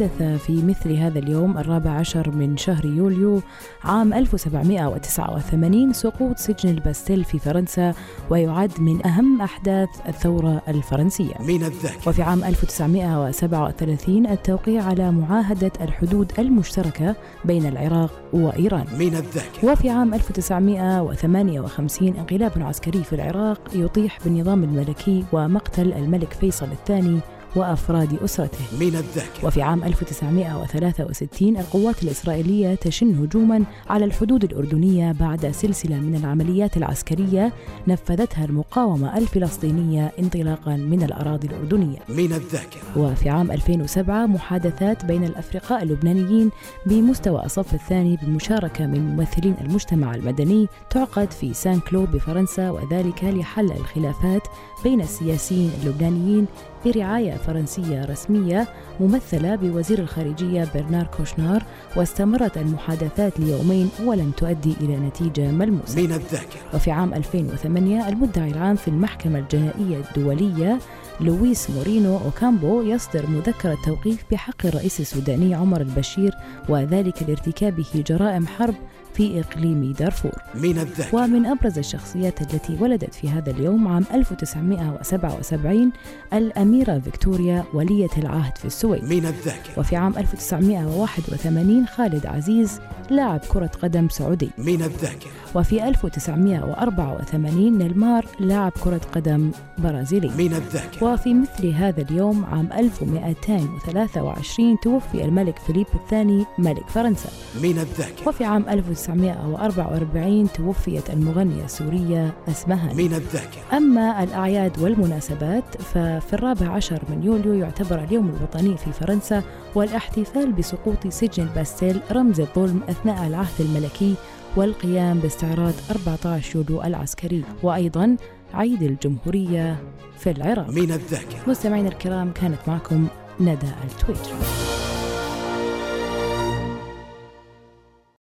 حدث في مثل هذا اليوم الرابع عشر من شهر يوليو عام 1789 سقوط سجن الباستيل في فرنسا ويعد من أهم أحداث الثورة الفرنسية. من الذاكرة. وفي عام 1937 التوقيع على معاهدة الحدود المشتركة بين العراق وإيران. من الذاكرة. وفي عام 1958 انقلاب عسكري في العراق يطيح بالنظام الملكي ومقتل الملك فيصل الثاني وأفراد أسرته. من الذاكرة. وفي عام 1963 القوات الإسرائيلية تشن هجوما على الحدود الأردنية بعد سلسلة من العمليات العسكرية نفذتها المقاومة الفلسطينية انطلاقا من الأراضي الأردنية. من الذاكرة. وفي عام 2007 محادثات بين الأفرقاء اللبنانيين بمستوى الصف الثاني بمشاركة من ممثلين المجتمع المدني تعقد في سان كلو بفرنسا وذلك لحل الخلافات بين السياسيين اللبنانيين برعاية فرنسية رسمية ممثلة بوزير الخارجية برنار كوشنار واستمرت المحادثات ليومين ولم تؤدي إلى نتيجة ملموسة. من الذاكرة. وفي عام 2008 المدعي العام في المحكمة الجنائية الدولية لويس مورينو أوكامبو يصدر مذكرة توقيف بحق الرئيس السوداني عمر البشير وذلك لارتكابه جرائم حرب في إقليم دارفور. من الذاكرة. ومن أبرز الشخصيات التي ولدت في هذا اليوم عام 1977 الأميرة فيكتوريا ولية العهد في السويد. من الذاكرة. وفي عام 1981 خالد عزيز لاعب كرة قدم سعودي. من الذاكرة. وفي 1984 نيلمار لاعب كرة قدم برازيلي. من الذاكرة. وفي مثل هذا اليوم عام 1223 توفي الملك فيليب الثاني ملك فرنسا. من الذاكرة. وفي عام 1944 توفيت المغنية السورية أسمهان من الذاكرة. أما الأعياد والمناسبات ففي الرابع عشر من يوليو يعتبر اليوم الوطني في فرنسا والاحتفال بسقوط سجن الباستيل رمز الظلم أثناء العهد الملكي والقيام باستعراض 14 يوليو العسكري وأيضا عيد الجمهورية في العراق. من الذاكرة. مستمعينا الكرام كانت معكم ندى التويتر.